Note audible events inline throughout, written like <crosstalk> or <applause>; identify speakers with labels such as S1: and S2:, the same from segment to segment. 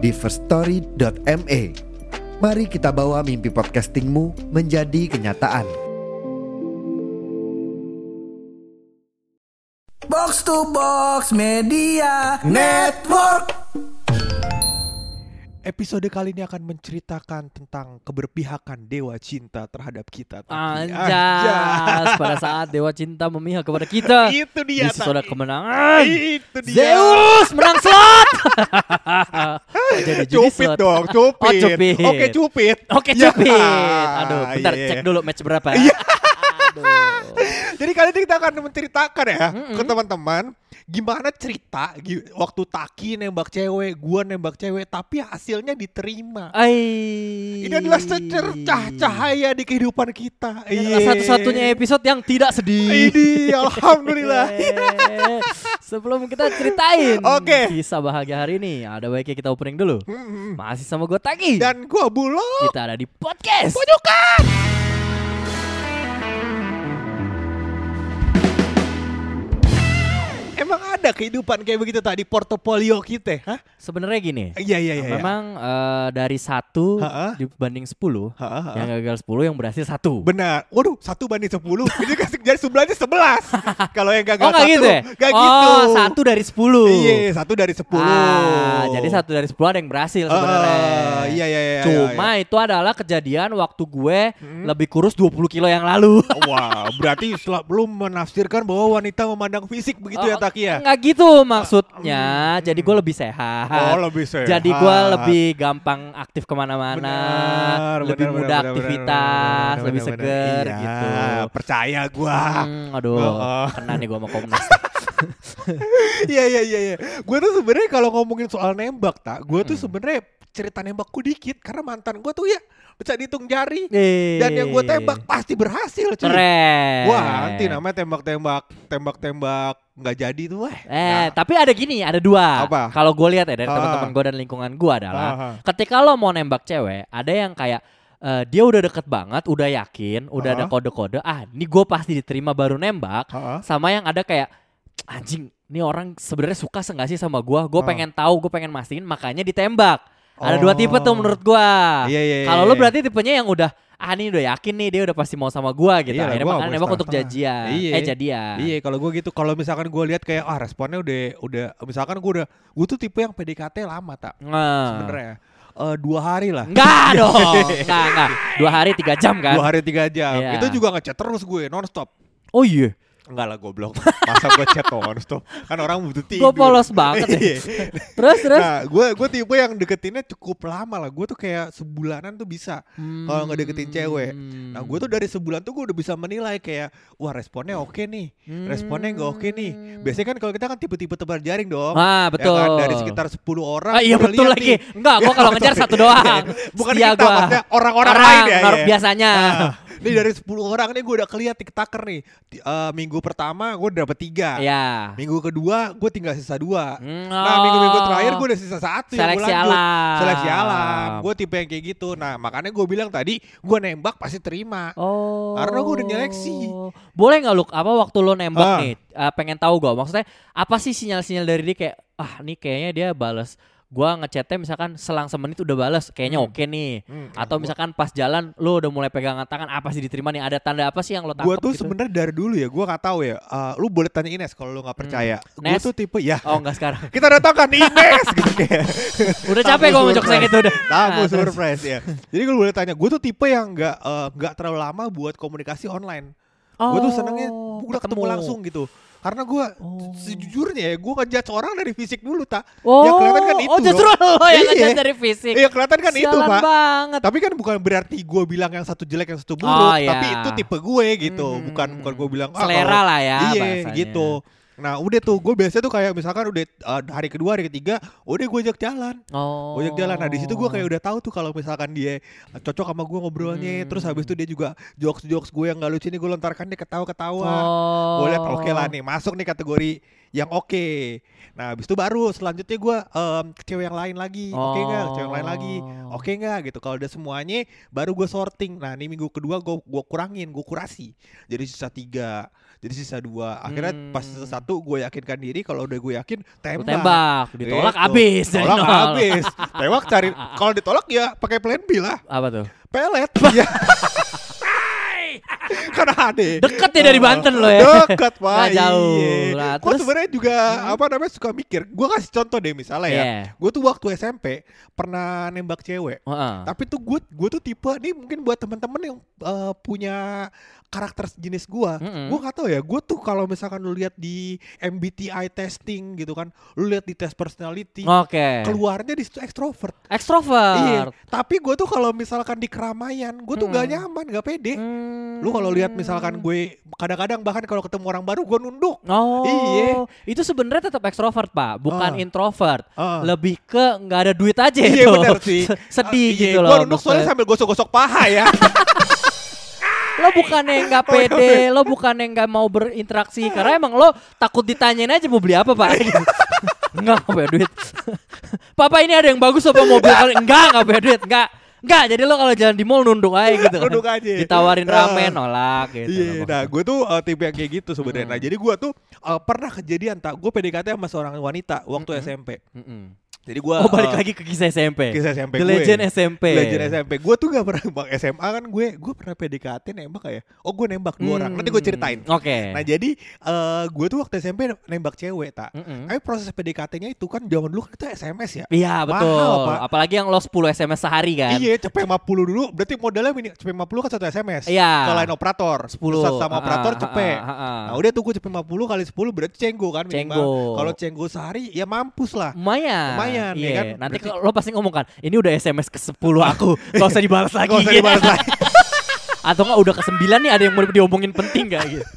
S1: di firststory.me. Mari kita bawa mimpi podcastingmu menjadi kenyataan.
S2: Box to Box Media Network.
S3: Episode kali ini akan menceritakan tentang keberpihakan dewa cinta terhadap kita.
S4: Anjas pada saat <laughs> dewa cinta memihak kepada kita
S3: Itu
S4: di
S3: dia. Taki.
S4: kemenangan
S3: Itu dia.
S4: Zeus menang slot <laughs> jadi
S3: Cupit dong, <laughs> cupit.
S4: Oh, cupit.
S3: Oke, cupit.
S4: Oke
S3: Ya.
S4: cupit Aduh bentar
S3: Iya,
S4: cek
S3: iya.
S4: dulu match berapa <laughs>
S3: Iya.
S4: Aduh
S3: Jadi kali ini kita akan menceritakan ya
S4: Mm-mm.
S3: ke teman-teman gimana cerita waktu Taki nembak cewek, gua nembak cewek, tapi hasilnya diterima.
S4: Ai.
S3: Ini adalah secercah cahaya di kehidupan kita.
S4: Ini adalah
S3: Iya.
S4: satu-satunya episode yang tidak sedih
S3: Ini alhamdulillah. <laughs>
S4: Sebelum kita ceritain <laughs>
S3: Oke.
S4: kisah bahagia hari ini Ada baiknya kita opening dulu. Masih sama gue Taki
S3: Dan gua bulog.
S4: Kita ada di podcast
S3: Pojokan. Emang ada kehidupan kayak begitu tadi portofolio kita, hah?
S4: Sebenarnya gini
S3: Iya iya iya.
S4: Memang eh, dari satu
S3: Ha-ha.
S4: dibanding 10
S3: Ha, ha, ha.
S4: Yang gagal 10 yang berhasil satu
S3: Benar. Waduh, satu banding sepuluh. <laughs> Ini kasih jadi sebelahnya sebelas. <laughs> Kalau yang gagal
S4: Oh
S3: satu,
S4: gitu ya?
S3: nggak
S4: oh
S3: gitu.
S4: satu dari 10
S3: Iya, satu dari sepuluh.
S4: Ah, Jadi satu dari 10 ada yang berhasil sebenarnya
S3: Ah, iya iya iya.
S4: Cuma itu adalah kejadian waktu gue lebih kurus 20 kilo yang lalu
S3: iya. Wah, berarti setelah belum menafsirkan bahwa wanita memandang fisik begitu ya
S4: Oh,
S3: Taki ya?
S4: Enggak gitu maksudnya Jadi gue lebih sehat
S3: Oh, lebih sehat.
S4: Jadi gue lebih gampang aktif ke
S3: mana-mana
S4: Lebih
S3: benar,
S4: mudah
S3: benar,
S4: aktivitas
S3: benar,
S4: Lebih seger
S3: benar.
S4: gitu
S3: Iya, percaya gua.
S4: Hmm, Aduh
S3: Oh.
S4: kena nih gue sama Komnas <laughs>
S3: Iya iya iya iya. Gue tuh sebenarnya kalau ngomongin soal nembak tak, gue
S4: Hmm.
S3: tuh sebenarnya cerita nembakku dikit karena mantan gue tuh ya bisa dihitung jari.
S4: Eh,
S3: Dan yang gue tembak pasti berhasil cuy.
S4: Keren
S3: Wah, nanti namanya tembak-tembak, tembak-tembak nggak jadi tuh, wah.
S4: Eh, tapi ada gini, ada dua.
S3: Apa?
S4: Kalau gue lihat ya dari
S3: Ah.
S4: teman-teman gue dan lingkungan gue adalah,
S3: Aha.
S4: ketika lo mau nembak cewek, ada yang kayak eh, dia udah deket banget, udah yakin, udah ada
S3: Ah.
S4: kode-kode. Ah, ini gue pasti diterima baru nembak.
S3: Heeh.
S4: Sama yang ada kayak anjing, ini orang sebenarnya suka senggak sih sama gue. Gue
S3: Ah.
S4: pengen tahu, gue pengen mastiin, makanya ditembak. Ada dua tipe tuh
S3: Oh.
S4: menurut gue.
S3: Iya iya.
S4: Kalau
S3: iya,
S4: lo
S3: iya.
S4: berarti tipenya yang udah ah ini udah yakin nih dia udah pasti mau sama gue gitu.
S3: Iya
S4: Akhirnya
S3: gua
S4: makanya nembak untuk jadian.
S3: Iya.
S4: Eh jadian.
S3: Iya, kalau gue gitu, kalau misalkan gue lihat kayak ah responnya udah udah misalkan gue udah gue tuh tipe yang PDKT lama tak
S4: Nah.
S3: sebenarnya Eh, dua hari lah.
S4: Enggak <laughs> dong, enggak, enggak. Dua hari tiga jam kan?
S3: Dua hari tiga jam.
S4: Iya.
S3: Itu juga ngechat terus gue nonstop.
S4: Oh iya,
S3: Enggak lah goblok. <laughs> Masa gue chat nonstop? Kan orang butuh
S4: gue
S3: tidur.
S4: polos banget ya.
S3: Iya.
S4: Terus terus.
S3: Nah, gue gue tipe yang deketinnya cukup lama lah. Gue tuh kayak sebulanan tuh bisa. kalau nggak deketin cewek.
S4: Hmm.
S3: Nah, gue tuh dari sebulan tuh gue udah bisa menilai kayak, wah responnya oke nih, responnya nggak oke nih. Biasanya kan kalau kita kan tipe-tipe tebar jaring dong.
S4: Hmm. Ah
S3: Ya
S4: betul.
S3: kan? Dari sekitar 10 orang.
S4: Ah, iya betul lagi.
S3: nih.
S4: Enggak, gue kalau <laughs> ngejar satu doang. <laughs>
S3: Bukan
S4: Setia
S3: kita,
S4: gua.
S3: maksudnya orang-orang
S4: Orang,
S3: lain ya. ya.
S4: biasanya.
S3: Nah, Nih dari 10 orang nih gue udah keliat tiktaker nih. Eh, minggu pertama gue dapet tiga.
S4: Ya.
S3: Minggu kedua gue tinggal sisa dua.
S4: Hmm,
S3: Nah minggu-minggu
S4: oh.
S3: terakhir gue udah sisa satu gue
S4: Seleksi alam.
S3: Seleksi alam. Gue tipe yang kayak gitu. Nah makanya gue bilang tadi gue nembak pasti terima.
S4: Oh.
S3: Karena gua udah nyeleksi.
S4: Boleh nggak lu apa waktu lo nembak
S3: Ah.
S4: nih? eh, pengen tahu gue. Maksudnya apa sih sinyal-sinyal dari dia kayak ah nih kayaknya dia bales. Gua ngechatnya misalkan selang semenit udah bales, kayaknya
S3: Hmm.
S4: oke nih.
S3: Hmm,
S4: Atau
S3: gua-
S4: misalkan pas jalan lu udah mulai pegangan tangan apa sih diterima nih? Ada tanda apa sih yang lo tangkap
S3: tuh
S4: gitu?
S3: sebenarnya dari dulu ya, gue gak tahu ya. Eh, lu boleh tanya Ines kalau lu nggak percaya. Gue
S4: Nes?
S3: tuh tipe ya.
S4: Oh enggak sekarang.
S3: Kita datangkan Ines <laughs> gitu kayak.
S4: Udah capek gue ngejok saya gitu udah.
S3: Tamu
S4: Nah, terus.
S3: surprise ya. Jadi gue boleh tanya, gue tuh tipe yang nggak eh, nggak terlalu lama buat komunikasi online. Gue tuh senengnya
S4: Oh,
S3: udah ketemu langsung gitu. Karena gue
S4: Oh.
S3: sejujurnya ya, gue ngejudge orang dari fisik dulu tak.
S4: Oh,
S3: ya kelihatan kan itu.
S4: oh justru lo yang
S3: Iya.
S4: ngejat dari fisik.
S3: Iya kelihatan kan itu
S4: Sialan
S3: pak.
S4: banget.
S3: Tapi kan bukan berarti gue bilang yang satu jelek yang satu buruk,
S4: Oh, iya.
S3: tapi itu tipe gue gitu.
S4: Hmm.
S3: Bukan bukan gue bilang ah,
S4: Selera
S3: kalau-
S4: lah ya
S3: Iya
S4: bahasanya.
S3: gitu. Nah udah tuh gue biasa tuh kayak misalkan udah uh, hari kedua hari ketiga udah gue ajak jalan.
S4: Oh.
S3: gue ajak jalan. Nah di situ gue kayak udah tahu tuh kalau misalkan dia cocok sama gue ngobrolnya. Terus habis itu dia juga jokes jokes gue yang gak lucu nih gue lontarkan dia ketawa ketawa
S4: Oh.
S3: gue liat oke lah nih masuk nih kategori yang oke. Nah habis itu baru selanjutnya gue em, ke cewek yang lain lagi. Oke nggak? Ke cewek yang lain lagi.
S4: Oh.
S3: oke nggak? Gitu. Kalau udah semuanya baru gue sorting. Nah ini minggu kedua gue gue kurangin gue kurasi. Jadi sisa tiga jadi sisa dua. Akhirnya pas
S4: Hmm.
S3: sisa satu gue yakinkan diri kalau udah gue yakin
S4: Lu
S3: tembak
S4: tembak, ditolak
S3: Gitu.
S4: abis
S3: tolak
S4: nol.
S3: habis. Tembak cari <laughs> kalau ditolak ya pakai plan B lah.
S4: Apa tuh?
S3: pelet. <laughs> Ya <laughs> karena ada
S4: Deket ya dari Banten lo ya.
S3: Deket pak.
S4: Nggak jauh. Nah,
S3: Gua
S4: terus-
S3: sebenarnya juga apa namanya suka mikir. Gue kasih contoh deh misalnya ya.
S4: Iya.
S3: Gue tuh waktu SMP Pernah nembak cewek.
S4: Heeh.
S3: Tapi tuh gue gue tuh tipe Ini mungkin buat temen-temen yang eh, Punya karakter jenis gue
S4: Mm-mm.
S3: Gue gak tau ya Gue tuh kalau misalkan lu lihat di MBTI testing gitu kan Lu lihat di tes personality
S4: Oke.
S3: Keluarnya di situ extrovert Iya
S4: Extrovert.
S3: Tapi gue tuh kalau misalkan di keramaian Gue tuh gak
S4: Mm.
S3: nyaman Gak pede
S4: Hmm.
S3: Lu kalau lihat misalkan gue kadang-kadang bahkan kalau ketemu orang baru gue nunduk.
S4: Oh,
S3: Iya.
S4: itu sebenarnya tetap ekstrovert pak, bukan
S3: Ah.
S4: introvert.
S3: Ah.
S4: Lebih ke nggak ada duit aja
S3: Iya
S4: itu.
S3: benar sih.
S4: Se- <laughs> Sedih
S3: Ah, iya,
S4: gitu
S3: Gue
S4: loh.
S3: nunduk soalnya sambil gosok-gosok paha ya. <laughs>
S4: lo bukannya nggak
S3: Oh, iya,
S4: pede, lo bukannya nggak mau berinteraksi karena emang lo takut ditanyain aja mau beli apa pak? Enggak, nggak punya duit. <laughs> Papa ini ada yang bagus apa mobil kali? Enggak, nggak punya duit. Enggak. Enggak, jadi lo kalau jalan di mall nunduk aja gitu kan.
S3: Nunduk aja.
S4: Ditawarin
S3: Ah.
S4: ramen nolak gitu.
S3: Iya, nah gue tuh uh, tipe yang kayak gitu sebenarnya.
S4: Hmm.
S3: Nah jadi gue tuh uh, pernah kejadian tak, gue PDKT sama seorang wanita waktu
S4: Mm-mm.
S3: SMP.
S4: Mm-mm.
S3: Jadi gue
S4: Oh balik lagi ke kisah SMP.
S3: kisah SMP
S4: The
S3: gue.
S4: Legend SMP.
S3: Legend SMP. Gue tuh gak pernah bang SMA kan gue gue pernah PDKT nembak ya. Oh gue nembak dua orang. Nanti gue ceritain.
S4: Hmm, Oke.
S3: Nah jadi uh, gue tuh waktu SMP nembak cewek tak.
S4: Mm-mm.
S3: Tapi proses PDKT-nya itu kan zaman dulu kan kita SMS ya.
S4: Iya betul.
S3: Mahal, Pak.
S4: Apalagi yang lo 10 SMS sehari kan.
S3: Iya, cepet 50 dulu. Berarti modalnya mini cepet 50 kan satu SMS.
S4: Iya.
S3: Ke line operator.
S4: 10.
S3: Pusat sama
S4: Ah,
S3: operator
S4: ah,
S3: cepet.
S4: ah, ah, ah.
S3: Nah, udah tuh gue cepet 50 kali 10 berarti cenggo kan minimal.
S4: Cenggo.
S3: Kalau cenggo sehari ya mampus lah.
S4: Lumayan.
S3: Lumayan, ya
S4: Iya.
S3: kan?
S4: Nanti
S3: Berarti-
S4: kalau lo pasti ngomong kan, ini udah SMS ke 10 aku. Gak usah dibalas lagi.
S3: Gak usah dibalas lagi. <laughs>
S4: Atau enggak udah ke 9 nih ada yang mau diomongin penting gak gitu. <laughs>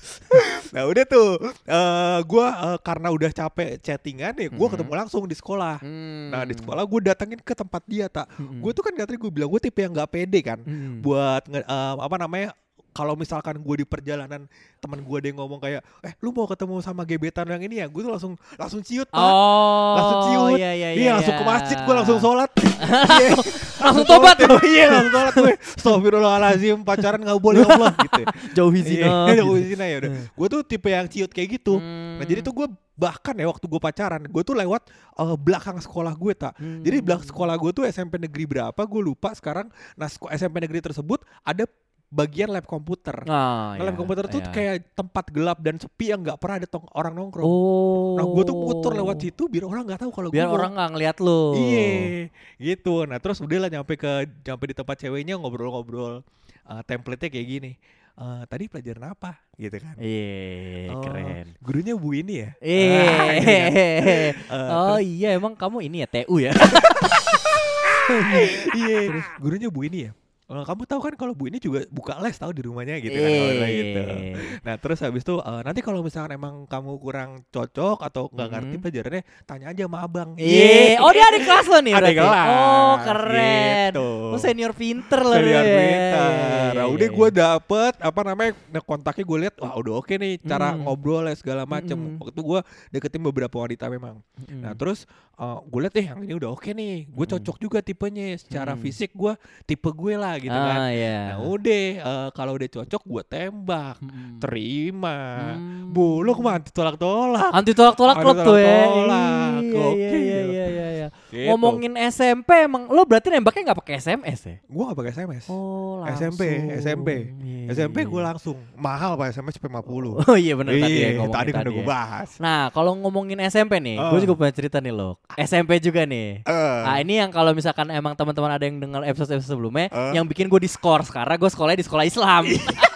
S3: Nah udah tuh, eh gue eh, karena udah capek chattingan ya, gue
S4: Mhm.
S3: ketemu langsung di sekolah.
S4: Hmm.
S3: Nah di sekolah gue datengin ke tempat dia tak.
S4: Mm-mm.
S3: Gue tuh kan katanya gue bilang gue tipe yang nggak pede kan.
S4: Hmm.
S3: buat eh, apa namanya kalau misalkan gue di perjalanan teman gue ada yang ngomong kayak eh lu mau ketemu sama gebetan yang ini ya gue tuh langsung langsung ciut pak
S4: Oh,
S3: langsung ciut
S4: Iya, iya,
S3: iya
S4: iya,
S3: langsung ke
S4: iya.
S3: masjid gue langsung <laughs> sholat Iya.
S4: Langsung tobat lu.
S3: iya langsung sholat gue Astagfirullahaladzim pacaran gak boleh ya Allah gitu
S4: Jauhi zina.
S3: iya
S4: gitu.
S3: jauhi zina ya udah gue tuh tipe yang ciut kayak gitu nah jadi
S4: Hmm.
S3: tuh gue bahkan ya waktu gue pacaran gue tuh lewat eh, belakang sekolah gue tak jadi
S4: Hmm.
S3: belakang sekolah gue tuh SMP negeri berapa gue lupa sekarang nah SMP negeri tersebut ada bagian lab komputer
S4: Ah,
S3: Nah, lab
S4: iya,
S3: komputer tuh
S4: iya.
S3: kayak tempat gelap dan sepi yang nggak pernah ada tong- orang nongkrong.
S4: Oh.
S3: Nah, gue tuh muter lewat situ biar orang nggak tahu kalau
S4: Biar
S3: gue
S4: orang nggak ngeliat lo.
S3: Iya, gitu. Nah, terus udah lah nyampe ke nyampe di tempat ceweknya ngobrol-ngobrol. Eh, template-nya kayak gini. Eh, tadi pelajaran apa? Gitu kan.
S4: Iya,
S3: Oh,
S4: keren.
S3: Gurunya Bu ini ya. Ah,
S4: Eh.
S3: gitu kan. <laughs> Eh,
S4: oh
S3: terus-
S4: iya emang kamu ini ya TU ya? <laughs>
S3: Iya, gurunya Bu ini ya. Eh, kamu tahu kan kalau Bu ini juga buka les tahu di rumahnya gitu kan. kalau gitu.
S4: Eh.
S3: Nah terus habis itu eh, nanti kalau misalkan emang kamu kurang cocok atau nggak ngerti
S4: Mhm.
S3: pelajarannya tanya aja sama abang.
S4: Iya. Oh dia adik kelas lo nih berarti?
S3: kelas,
S4: Oh keren.
S3: gitu.
S4: Lo senior pinter lo
S3: Senior
S4: dia.
S3: pintar. Nah, udah gue dapet apa namanya nah, kontaknya gue lihat wah udah oke nih cara
S4: Hmm.
S3: ngobrol ya segala macem.
S4: Mm-mm.
S3: Waktu gue deketin beberapa wanita memang.
S4: Mm-mm.
S3: Nah terus gue lihat deh yang ini udah oke nih. Gue
S4: Mm-mm.
S3: cocok juga tipenya. Secara
S4: Mm.
S3: fisik gue tipe gue lah gitu kan.
S4: ah, iya.
S3: Nah udah eh, kalau udah cocok gue tembak.
S4: Mm-mm.
S3: Terima.
S4: Hmm.
S3: Bu, lu ke mana tolak-tolak?
S4: Anti tolak-tolak
S3: Anti
S4: klub tuh ya.
S3: tolak-tolak.
S4: Iya,
S3: Gokil.
S4: iya, iya, iya, iya.
S3: Gitu.
S4: Ngomongin SMP emang lo berarti nembaknya nggak pakai SMS ya?
S3: Gue gak pakai SMS.
S4: Oh,
S3: SMP,
S4: langsung.
S3: SMP.
S4: Iya,
S3: SMP
S4: iya,
S3: gue
S4: iya.
S3: langsung mahal pak SMS cepet 50
S4: Oh iya benar tadi ya
S3: Iya,
S4: ngomongin
S3: tadi kan
S4: tadi
S3: gue
S4: ya.
S3: bahas.
S4: Nah, kalau ngomongin SMP nih, gue
S3: Ah.
S4: juga punya cerita nih lo. SMP juga nih.
S3: Eh,
S4: Nah ini yang kalau misalkan emang teman-teman ada yang dengar episode-episode sebelumnya
S3: Ah.
S4: Yang bikin gue di skor Karena gue sekolahnya di sekolah Islam <laughs>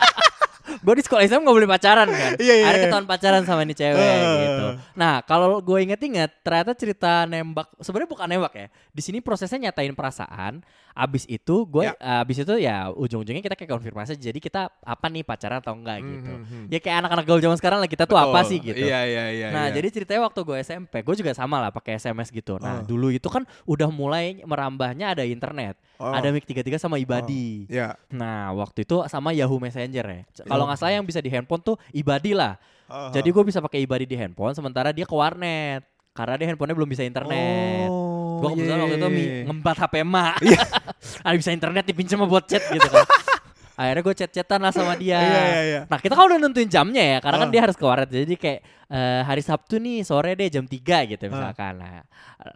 S4: gue di sekolah SM gak boleh pacaran kan.
S3: Iya, iya,
S4: Akhirnya
S3: iya.
S4: ketahuan pacaran sama nih cewek
S3: Eh.
S4: gitu. Nah kalau gue inget-inget ternyata cerita nembak sebenarnya bukan nembak ya. Di sini prosesnya nyatain perasaan. Abis itu gue
S3: Ya.
S4: abis itu ya ujung-ujungnya kita kayak konfirmasi. Jadi kita apa nih pacaran atau enggak gitu.
S3: Hmm, hmm, hmm.
S4: Ya kayak anak-anak gaul zaman sekarang lah kita tuh apa
S3: Betul.
S4: sih gitu.
S3: Iya iya iya.
S4: Nah,
S3: iya.
S4: jadi ceritanya waktu gue SMP, gue juga sama lah pakai SMS gitu. Nah,
S3: Oh.
S4: dulu itu kan udah mulai merambahnya ada internet.
S3: Oh.
S4: Ada Mic 33 sama Ibadi.
S3: ya.
S4: Nah, waktu itu sama Yahoo Messenger ya. C- Kalau nggak salah yang bisa di handphone tuh Ibadi lah.
S3: Oh.
S4: Jadi gue bisa pakai Ibadi di handphone sementara dia ke warnet. Karena dia handphonenya belum bisa internet.
S3: Oh,
S4: gue kebetulan
S3: iya,
S4: waktu itu
S3: iya,
S4: mi-
S3: iya.
S4: ngembat HP emak. <laughs> <laughs> Ada bisa internet dipinjam buat chat gitu kan. Akhirnya gue chat-chatan lah sama dia.
S3: Iya, iya, iya.
S4: Nah kita kan udah nentuin jamnya ya, karena kan
S3: Ah.
S4: dia harus ke warnet. Jadi kayak eh, hari Sabtu nih sore deh jam 3 gitu misalkan. Nah,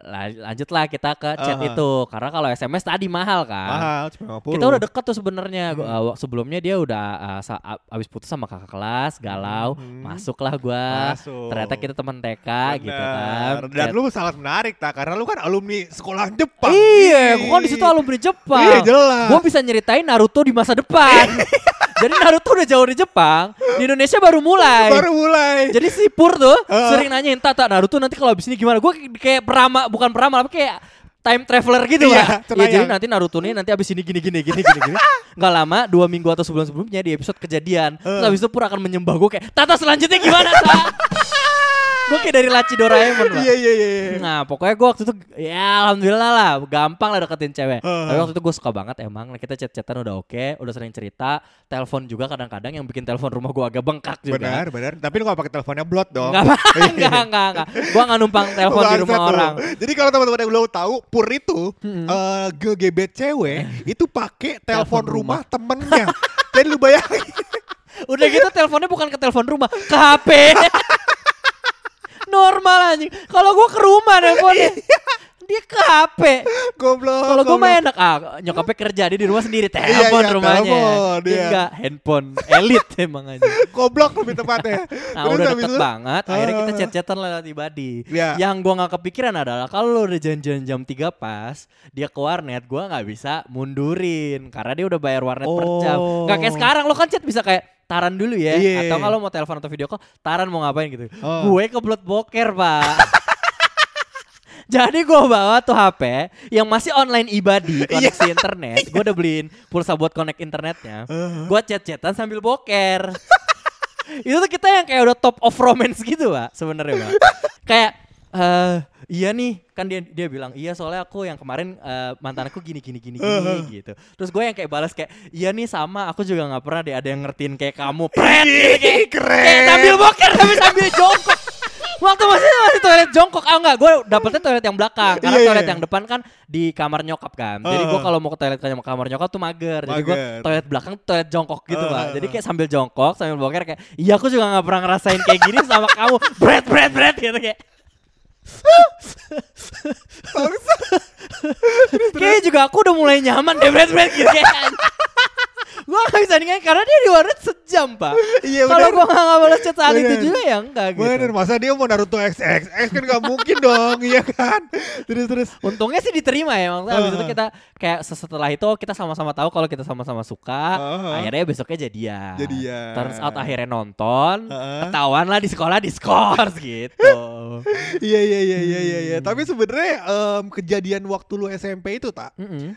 S4: la- lanjutlah kita ke chat
S3: Ah.
S4: itu. Karena kalau SMS tadi mahal kan.
S3: Mahal, cuma 50.
S4: Kita udah deket tuh sebenarnya.
S3: Hmm.
S4: Gua- uh, sebelumnya dia udah uh, a- abis putus sama kakak kelas, galau,
S3: Hmm.
S4: masuklah gua.
S3: Masuk.
S4: Ternyata kita teman TK gitu
S3: Bener.
S4: kan.
S3: Dan
S4: Chat-
S3: lu sangat menarik tak karena lu kan alumni sekolah Jepang.
S4: Iya, gua kan di situ alumni Jepang.
S3: Iya, jelas.
S4: Gua bisa nyeritain Naruto di masa depan. <laughs> Jadi Naruto udah jauh di Jepang, di Indonesia baru mulai.
S3: Baru mulai.
S4: Jadi si Pur tuh
S3: Ah.
S4: sering nanyain Tata Naruto nanti kalau abis ini gimana? Gue kayak perama bukan peramal tapi kayak time traveler gitu
S3: Iya,
S4: Pak. Ya jadi nanti Naruto nih nanti abis ini gini gini gini gini gini. <laughs> Gak lama dua minggu atau sebulan sebelumnya di episode kejadian.
S3: Ah.
S4: Terus abis itu Pur akan menyembah gue kayak Tata selanjutnya gimana Ta? <laughs> gue kayak dari laci Doraemon Pak.
S3: Iya iya iya. iya.
S4: Nah pokoknya gue waktu itu ya alhamdulillah lah gampang lah deketin cewek.
S3: Uh.
S4: Tapi waktu itu gue suka banget emang. Nah, kita chat-chatan udah oke, udah sering cerita. Telepon juga kadang-kadang yang bikin telepon rumah gue agak bengkak juga.
S3: Benar, benar. Tapi lu gak pakai teleponnya blot dong.
S4: Enggak, enggak, <laughs> enggak, enggak. Gua enggak numpang telepon di rumah orang.
S3: Jadi kalau teman-teman yang belum tahu, Pur itu eh, ngegebet cewek itu pakai telepon
S4: Telepon
S3: rumah temennya. Jadi lu bayangin. <laughs>
S4: Udah gitu teleponnya bukan ke telepon rumah, ke HP. <laughs> Normal anjing. Kalau gua ke rumah teleponnya. Dia ke HP.
S3: Goblok.
S4: Kalau gua
S3: goblok.
S4: mah enak ah, nyokapnya kerja dia di rumah sendiri
S3: Iya,
S4: telepon
S3: iya,
S4: rumahnya.
S3: telepon,
S4: Dia
S3: iya.
S4: enggak handphone elit <laughs> emang aja.
S3: Goblok lebih tepatnya. <laughs>
S4: Nah
S3: Terus
S4: udah deket
S3: itu-
S4: banget Akhirnya kita
S3: Ah.
S4: chat-chatan lewat ibadi
S3: Iya.
S4: Yang gua gak kepikiran adalah Kalau lo udah janjian jam 3 pas Dia ke warnet Gua gak bisa mundurin Karena dia udah bayar warnet per jam
S3: Oh.
S4: Gak kayak sekarang Lo kan chat bisa kayak Taran dulu ya
S3: Iya.
S4: Atau kalau mau telepon atau video call Taran mau ngapain gitu
S3: Oh.
S4: Gue kebelet boker pak <laughs> Jadi gue bawa tuh HP yang masih online ibadi <laughs> koneksi
S3: Iya.
S4: internet. Gue udah beliin pulsa buat connect internetnya.
S3: Uh-huh.
S4: Gue chat-chatan sambil boker. <laughs> itu tuh kita yang kayak udah top of romance gitu pak sebenarnya pak. kayak eh iya nih kan dia dia bilang iya soalnya aku yang kemarin eh, mantan aku gini gini gini gini gitu. Terus gue yang kayak balas kayak iya nih sama aku juga nggak pernah deh ada yang ngertiin kayak kamu. Pret gitu, kayak,
S3: keren.
S4: kayak sambil boker tapi sambil jongkok. Waktu masih masih toilet jongkok, ah enggak, gue dapetnya toilet yang belakang, karena
S3: Iya, iya,
S4: toilet
S3: iya.
S4: yang depan kan di kamar nyokap kan. Jadi gue
S3: Uh.
S4: kalau mau ke toilet ke kamar nyokap tuh mager. Jadi gue toilet belakang toilet jongkok gitu
S3: Uh,
S4: pak.
S3: uh,
S4: Jadi
S3: uh.
S4: kayak sambil jongkok sambil boker kayak, iya aku juga nggak pernah ngerasain kayak gini sama kamu. Bread bread bread gitu kayak. Kayaknya juga aku udah mulai nyaman deh bread bread gitu. Gue gak bisa ninggalin karena dia di warnet sejam pak.
S3: Iya,
S4: Kalau gue gak balas chat saat itu juga ya enggak gitu.
S3: Bener, masa dia mau Naruto XXX kan gak mungkin dong, iya kan? Terus terus.
S4: Untungnya sih diterima ya Maksudnya abis itu
S3: Uh-uh.
S4: kita kayak setelah itu kita sama-sama tahu kalau kita sama-sama suka
S3: Uh-uh.
S4: Akhirnya besoknya jadian
S3: Jadian.
S4: Turns out akhirnya nonton
S3: Uh-uh.
S4: Ketahuan lah di sekolah diskors gitu <laughs>
S3: Iya iya iya iya iya. iya. Tapi sebenarnya em, kejadian waktu lu SMP itu tak
S4: Mm-mm.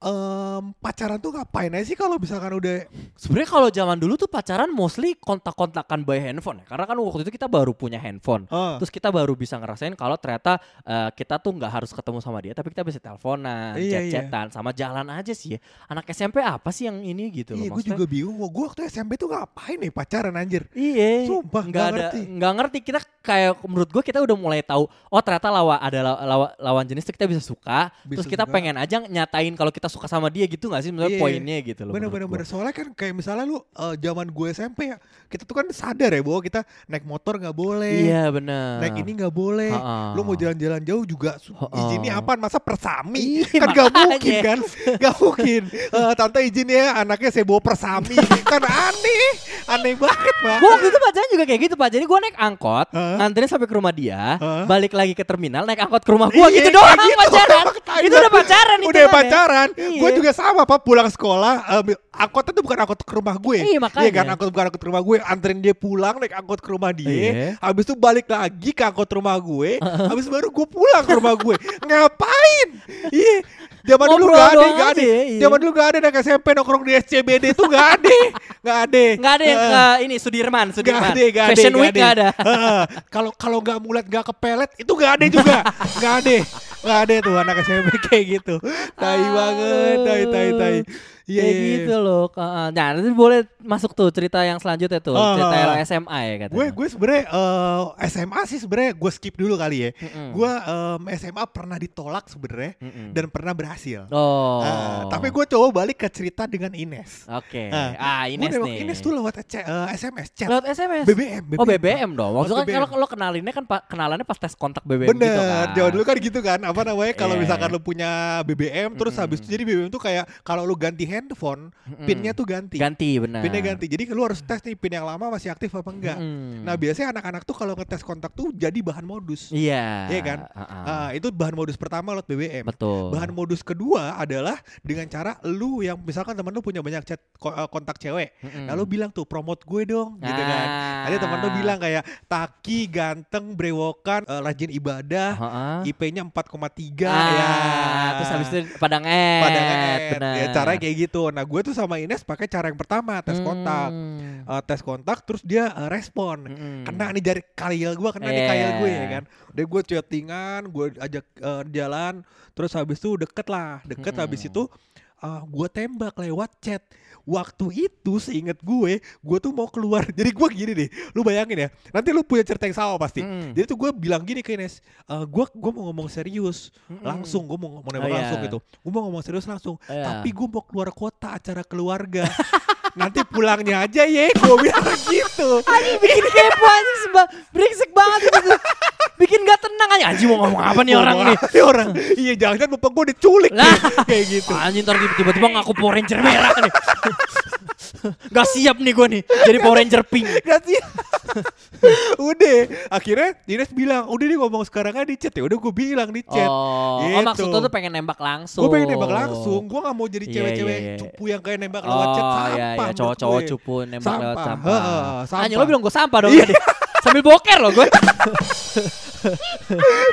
S3: Em, pacaran tuh ngapain aja sih kalau misalkan udah
S4: Sebenarnya kalau zaman dulu tuh pacaran mostly kontak-kontakan by handphone ya Karena kan waktu itu kita baru punya handphone
S3: Ah.
S4: Terus kita baru bisa ngerasain kalau ternyata eh, kita tuh nggak harus ketemu sama dia Tapi kita bisa teleponan,
S3: Iya,
S4: chat-chatan, sama jalan aja sih ya Anak SMP apa sih yang ini gitu loh
S3: Iya gue
S4: maksudnya.
S3: juga bingung. Gue waktu SMP tuh ngapain nih pacaran anjir?
S4: Iya,
S3: Sumpah,
S4: nggak ada,
S3: ngerti.
S4: nggak ngerti. Kita kayak menurut gue kita udah mulai tahu. Oh ternyata lawan ada law- law- lawan jenis tuh kita bisa suka.
S3: Bisa
S4: terus kita
S3: suka.
S4: pengen aja nyatain kalau kita suka sama dia gitu nggak sih? Menurut
S3: Iya.
S4: poinnya gitu loh.
S3: Bener bener bener. Soalnya kan kayak misalnya lu eh, zaman gue SMP ya, kita tuh kan sadar ya bahwa kita naik motor nggak boleh.
S4: Iya bener.
S3: Naik ini nggak boleh.
S4: Ha-ha.
S3: Lu mau jalan-jalan jauh juga izinnya apaan? Masa persami?
S4: Iya,
S3: kan gak mungkin kan? Gak mungkin. Eh, tante izin ya anaknya saya bawa persami. kan aneh. Aneh banget pak.
S4: Gue waktu itu pacaran juga kayak gitu pak. Jadi gue naik angkot,
S3: Hah?
S4: nganterin sampai ke rumah dia,
S3: Hah?
S4: balik lagi ke terminal, naik angkot ke rumah gue
S3: Iya,
S4: gitu doang
S3: gitu.
S4: pacaran. <laughs> Itu udah pacaran itu
S3: Udah pacaran.
S4: Iya.
S3: gue juga sama pak pulang sekolah eh, angkotnya tuh bukan angkot ke rumah gue.
S4: Iya, makanya.
S3: kan? angkot bukan angkot ke rumah gue. Anterin dia pulang naik angkot ke rumah dia.
S4: Iya.
S3: habis itu balik lagi ke angkot rumah gue. <laughs> Habis baru gue pulang ke rumah gue. Ngapain? Iya. Zaman dulu gak ada gak ada.
S4: Iya.
S3: zaman dulu gak ada anak SMP nongkrong di SCBD itu gak ada. Gak ada.
S4: Nggak ada yang ke ini Sudirman,
S3: Gak
S4: Sudirman.
S3: ada, gak ada,
S4: Fashion
S3: gak
S4: Week nggak ada.
S3: Kalau kalau nggak mulet nggak kepelet itu nggak ada juga, <laughs> nggak ada, nggak ada tuh anak SMP kayak gitu. Tai banget, tai tai tai. Iya,
S4: Kayak
S3: iya, iya.
S4: gitu loh. Nah, nanti boleh masuk tuh cerita yang selanjutnya tuh,
S3: Ah,
S4: cerita
S3: ah,
S4: lo
S3: ah.
S4: SMA ya katanya.
S3: Gue gue sebenarnya eh, SMA sih sebenarnya gue skip dulu kali ya.
S4: Mm-mm.
S3: Gue em, SMA pernah ditolak sebenarnya
S4: Mm-mm.
S3: dan pernah berhasil.
S4: Oh.
S3: Ah, tapi gue coba balik ke cerita dengan Ines.
S4: Oke.
S3: Ah,
S4: Ah,
S3: Gua
S4: Ines
S3: nembak
S4: nih.
S3: Ines tuh lewat C- eh, SMS chat.
S4: Lewat SMS.
S3: BBM,
S4: Oh BBM dong. Maksudnya kan
S3: BBM.
S4: kalau lo kenalinnya kan kenalannya pas tes kontak BBM
S3: Bener,
S4: gitu kan.
S3: zaman dulu kan gitu kan. Apa namanya kalau
S4: Iya.
S3: misalkan lu punya BBM terus
S4: Mm-mm.
S3: habis itu jadi BBM tuh kayak kalau lu ganti handphone,
S4: Mm-mm.
S3: pinnya tuh ganti.
S4: ganti benar.
S3: Pinnya ganti. Jadi lu harus tes nih pin yang lama masih aktif apa enggak.
S4: Mm-mm.
S3: Nah, biasanya anak-anak tuh kalau ngetes kontak tuh jadi bahan modus.
S4: Iya.
S3: Iya kan?
S4: Ah-ah.
S3: Ah, itu bahan modus pertama lewat BBM.
S4: Betul.
S3: Bahan modus kedua adalah dengan cara lu yang misalkan teman lu punya banyak chat eh, kontak cewek.
S4: Mm-mm.
S3: Lalu bilang tuh promote gue dong gitu kan.
S4: Ah.
S3: Ada teman lu bilang kayak taki, ganteng, brewokan, eh, rajin ibadah,
S4: Ah-ah.
S3: IP-nya 4,3
S4: Ah,
S3: ya.
S4: Terus habis itu pada nge
S3: pada nge-add.
S4: benar.
S3: Ya, caranya kayak gitu. Nah, gue tuh sama Ines pakai cara yang pertama, tes kontak.
S4: Hmm.
S3: Eh, tes kontak terus dia eh, respon.
S4: Mm-mm.
S3: Kena nih jari kail gue, kena nih
S4: Iya.
S3: kail gue ya kan. Udah gue chattingan, gue ajak eh, jalan, terus habis itu deket lah, deket
S4: Mm-mm.
S3: habis itu eh, gue tembak lewat chat. Waktu itu seinget gue, gue tuh mau keluar. <laughs> Jadi gue gini deh, lu bayangin ya. Nanti lu punya cerita yang sama pasti.
S4: Mm.
S3: Jadi tuh gue bilang gini ke Ines, eh, gue gue mau ngomong serius,
S4: Mm-mm.
S3: langsung gue mau ngomong nembak
S4: Oh, iya.
S3: langsung gitu. Gue mau ngomong serius langsung.
S4: Iya.
S3: Tapi gue mau keluar kota acara keluarga. <laughs> Nanti pulangnya aja ya, gue bilang <laughs> gitu.
S4: bikin kepo anjing seba brengsek banget gitu. Bikin gak tenang aja anjing mau ngomong apa nih orang nih
S3: orang. Iya jangan-jangan bapak gue diculik
S4: Lah.
S3: nih. kayak gitu.
S4: anjing ntar tiba-tiba ngaku Power Ranger merah nih gak siap nih gue nih jadi Power Ranger pink
S3: Gak sih? <laughs> udah, akhirnya Ines bilang, udah nih ngomong sekarang aja di chat ya. Udah gue bilang di chat.
S4: oh, oh
S3: Gitu.
S4: maksud lo tuh pengen nembak langsung
S3: Gue pengen nembak langsung. Gue gak mau jadi
S4: Iya,
S3: cewek-cewek
S4: iya, iya.
S3: cupu yang kayak nembak lewat chat
S4: Oh
S3: sampah.
S4: iya iya
S3: menurut
S4: cowok-cowok
S3: gue.
S4: cupu nembak lewat
S3: Sampah.
S4: sampah.
S3: Sampah.
S4: Anjing lo bilang gue sampah dong
S3: Iya.
S4: tadi. Sambil boker lo gue.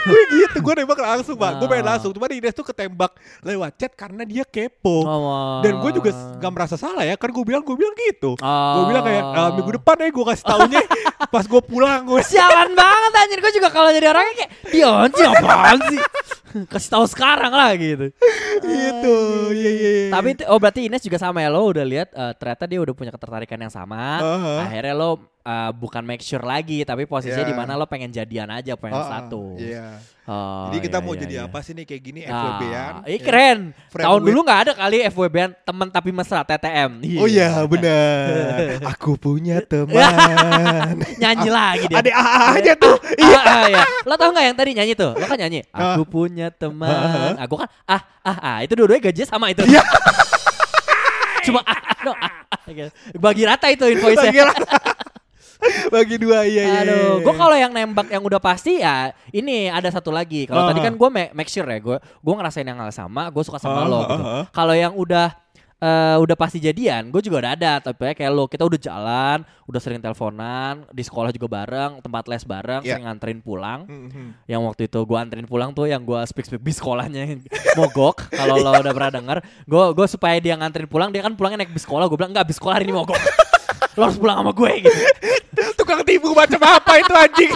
S3: gue gitu, gue nembak langsung pak. Gue pengen
S4: Ah.
S3: langsung. Cuma Ines tuh ketembak lewat chat karena dia kepo.
S4: Oh,
S3: Dan gue juga gak merasa salah ya, kan gue bilang gue bilang gitu.
S4: Oh.
S3: Gue bilang kayak "Ah, minggu depan ya gue kasih taunya <laughs> pas gue pulang gue.
S4: Sialan banget anjir gue juga kalau jadi orangnya kayak dia anjing apaan sih kasih tahu sekarang lah gitu
S3: gitu, iya iya. iya.
S4: tapi oh berarti Ines juga sama ya lo udah lihat eh, ternyata dia udah punya ketertarikan yang sama akhirnya lo eh, bukan make sure lagi tapi posisinya
S3: Iya.
S4: di mana lo pengen jadian aja pengen
S3: Ah, ah,
S4: satu
S3: Iya.
S4: Oh,
S3: Jadi kita
S4: iya,
S3: mau
S4: iya,
S3: jadi
S4: iya.
S3: apa sih nih kayak gini
S4: Ah,
S3: FWB-an?
S4: Ih
S3: ya.
S4: keren.
S3: Friend
S4: Tahun
S3: with-
S4: dulu nggak ada kali FWB-an teman tapi mesra TTM.
S3: Oh iya benar. <laughs> Aku punya teman. <laughs>
S4: Nyanyi lagi dia.
S3: Ada AA aja tuh.
S4: Iya. <laughs> Ah, ah, iya. Lo tau gak yang tadi nyanyi tuh? Lo kan nyanyi.
S3: Ah.
S4: Aku punya teman. Aku kan ah ah ah itu dua-duanya gajinya sama itu.
S3: Iya.
S4: Cuma ah, ah, no, ah, ah. Bagi rata itu invoice-nya.
S3: Bagi rata. Bagi dua iya iya.
S4: Aduh,
S3: iya.
S4: gue kalau yang nembak yang udah pasti ya ini ada satu lagi. Kalau
S3: Ah.
S4: tadi kan gue make sure ya, gue gue ngerasain yang hal sama, gue suka sama
S3: Ah,
S4: lo
S3: ah,
S4: gitu. Kalau yang udah eh, udah pasti jadian, gue juga udah ada. Tapi kayak lo, kita udah jalan, udah sering teleponan, di sekolah juga bareng, tempat les bareng,
S3: Iya.
S4: sering nganterin pulang.
S3: Mhm.
S4: Yang waktu itu gue anterin pulang tuh yang gue speak speak bis sekolahnya mogok. Kalau lo udah pernah denger, gue gue supaya dia nganterin pulang, dia kan pulangnya naik bis sekolah. Gue bilang enggak bis sekolah hari ini mogok. Lo harus pulang sama gue gitu. <laughs>
S3: Tukang tipu macam apa itu anjing?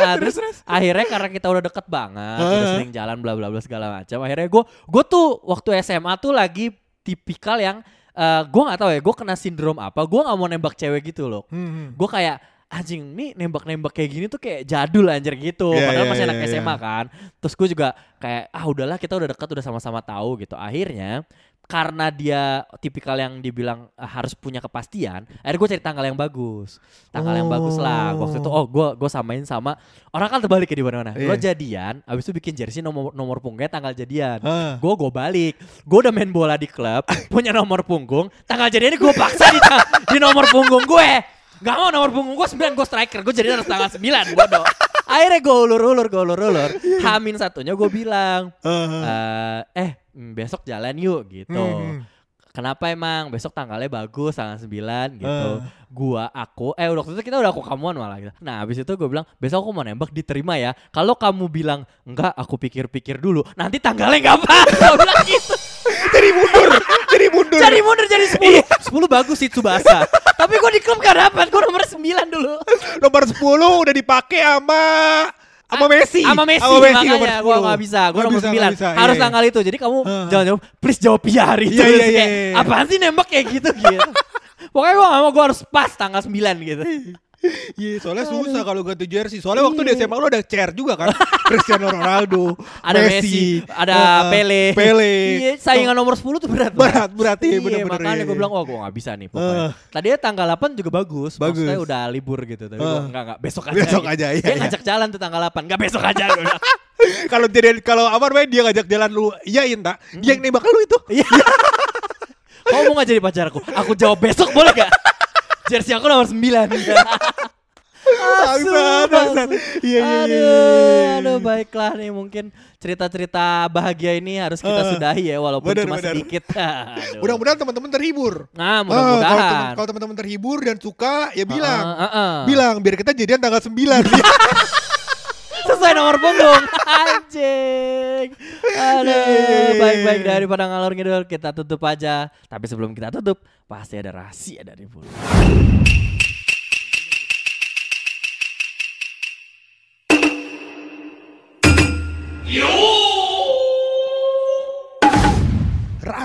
S4: Nah, terus, akhirnya karena kita udah deket banget, udah
S3: Heeh.
S4: sering jalan bla bla bla segala macam. Akhirnya gue gue tuh waktu SMA tuh lagi tipikal yang eh gue nggak tahu ya, gue kena sindrom apa, gue nggak mau nembak cewek gitu loh.
S3: Mhm.
S4: Gue kayak anjing nih nembak-nembak kayak gini tuh kayak jadul anjir gitu.
S3: Iya,
S4: Padahal
S3: iya,
S4: masih
S3: iya,
S4: anak
S3: iya.
S4: SMA kan. Terus gue juga kayak ah udahlah kita udah dekat udah sama-sama tahu gitu. Akhirnya karena dia tipikal yang dibilang ah, harus punya kepastian, akhirnya gue cari tanggal yang bagus, tanggal yang bagus lah. Waktu itu oh gue gue samain sama orang kan terbalik ya di mana-mana. Lo
S3: Iya.
S4: jadian, abis itu bikin jersey nomor nomor punggungnya tanggal jadian.
S3: Ah.
S4: Gue gue balik, gue udah main bola di klub, <laughs> punya nomor punggung, tanggal jadian gue paksa di, di nomor punggung gue. Gak mau nomor punggung gue 9, gue striker, gue jadi harus tanggal 9, bodoh. Akhirnya gue ulur-ulur, gue ulur-ulur. Hamin satunya gue bilang,
S3: Eh,
S4: eh, eh mm, besok jalan yuk gitu.
S3: Hmm.
S4: Kenapa emang besok tanggalnya bagus tanggal 9 gitu.
S3: Eh.
S4: Gua aku eh waktu itu kita udah aku kamuan malah gitu. Nah, habis itu gue bilang, "Besok aku mau nembak diterima ya. Kalau kamu bilang enggak, aku pikir-pikir dulu. Nanti tanggalnya enggak pas." <laughs> Gue bilang gitu.
S3: Jadi mundur, jadi mundur.
S4: Jadi mundur jadi 10. 10 bagus sih Tsubasa. Tapi gue di klub gak dapat. Gue nomor 9 dulu.
S3: nomor 10 udah dipakai sama sama Messi.
S4: Sama Messi,
S3: nomor
S4: makanya gue
S3: 10.
S4: gak bisa. Gue nomor
S3: bisa,
S4: 9.
S3: nggak bisa.
S4: Harus
S3: Iya,
S4: tanggal itu. Jadi kamu
S3: Heeh.
S4: jangan jawab, please jawab iya hari itu.
S3: Iya, iya, iya, iya.
S4: Apaan sih nembak kayak gitu gitu. Pokoknya gue gak mau gue harus pas tanggal 9 gitu.
S3: Iya, soalnya susah kalau ganti jersey. Soalnya waktu di SMA lu ada chair juga kan. Cristiano Ronaldo, <laughs>
S4: Ada Messi, ada
S3: eh,
S4: Pele.
S3: Pele.
S4: Iya, saingan nomor 10 tuh berat.
S3: Berat, berat, iya,
S4: Iya,
S3: bener-bener,
S4: makanya
S3: iya.
S4: gue bilang, oh gue gak bisa nih pokoknya.
S3: Eh.
S4: Tadinya tanggal 8 juga bagus.
S3: Bagus.
S4: Maksudnya udah libur gitu. Tapi gue
S3: Eh.
S4: enggak, enggak, besok aja.
S3: Besok
S4: gitu.
S3: aja, iya,
S4: Dia
S3: iya.
S4: ngajak jalan tuh tanggal 8. Enggak besok aja. bilang. <laughs>
S3: kalau jadi kalau apa namanya dia ngajak jalan lu iyain tak? Dia yang nembak lu itu.
S4: Iya. Kamu mau gak jadi pacarku? Aku jawab besok boleh gak? <laughs> Jersey aku nomor 9 <laughs>
S3: Bangsat, bangsat. Iya, iya, iya,
S4: Aduh,
S3: iya.
S4: aduh baiklah nih mungkin cerita-cerita bahagia ini harus kita
S3: Eh,
S4: sudahi ya walaupun
S3: bener,
S4: cuma
S3: bener.
S4: sedikit. <laughs>
S3: Mudah-mudahan teman-teman terhibur.
S4: Nah,
S3: Ah, kalau
S4: mudah-mudahan.
S3: temen- kalau teman-teman terhibur dan suka ya bilang.
S4: Heeh, heeh.
S3: Bilang biar kita jadian tanggal 9. <laughs>
S4: Sesuai nomor punggung. Anjing. Aduh,
S3: Iya, iya, iya,
S4: baik-baik daripada ngalor ngidul kita tutup aja. Tapi sebelum kita tutup, pasti ada rahasia dari bulu.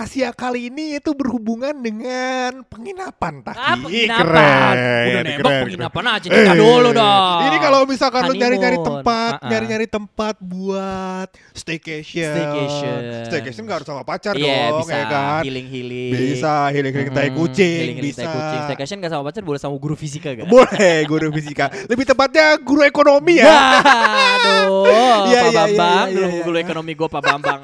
S3: Rahasia kali ini itu berhubungan dengan penginapan Taki.
S4: Ah, penginapan.
S3: keren,
S4: Udah nembak
S3: keren,
S4: penginapan
S3: keren.
S4: aja. Nikah dulu dong.
S3: Ini kalau misalkan lu nyari-nyari
S4: Honeymoon.
S3: tempat,
S4: Ah-ah.
S3: nyari-nyari tempat buat staycation.
S4: Staycation.
S3: Staycation gak harus sama pacar
S4: Iya,
S3: dong,
S4: bisa
S3: ya kan?
S4: Healing-healing.
S3: Bisa healing-healing tai
S4: Mm-mm.
S3: kucing,
S4: Healing-healing
S3: bisa.
S4: tai kucing. Staycation gak sama pacar boleh sama guru fisika gak?
S3: Boleh guru fisika. Lebih tepatnya guru ekonomi ya.
S4: Aduh, Pak Bambang, guru ekonomi gue Pak Bambang.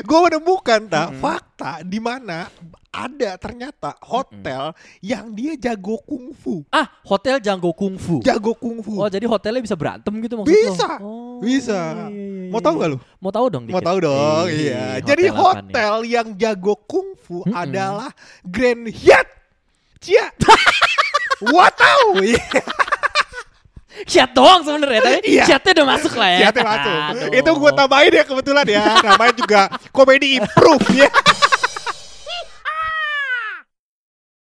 S3: Gue menemukan tak fakta di mana ada ternyata hotel yang dia jago kungfu.
S4: ah, hotel Janggo Kungfu.
S3: Jago kungfu.
S4: Oh, jadi hotelnya bisa berantem gitu maksud lo?
S3: Bisa,
S4: Oh,
S3: bisa.
S4: iya, iya,
S3: Mau
S4: iya,
S3: tahu
S4: iya.
S3: gak lu?
S4: Mau tahu dong
S3: Mau
S4: dikit.
S3: tahu dong,
S4: Ih,
S3: iya. Jadi hotel yang jago kungfu
S4: Mm-mm.
S3: adalah Grand Hyatt. Cia. <laughs> Wah tahu. Iya,
S4: Syat doang sebenarnya, tapi
S3: Iya.
S4: Syatnya udah masuk lah ya.
S3: Hyattnya masuk. <laughs>
S4: Aduh.
S3: Itu gue tambahin ya kebetulan ya. Namanya juga komedi improve ya.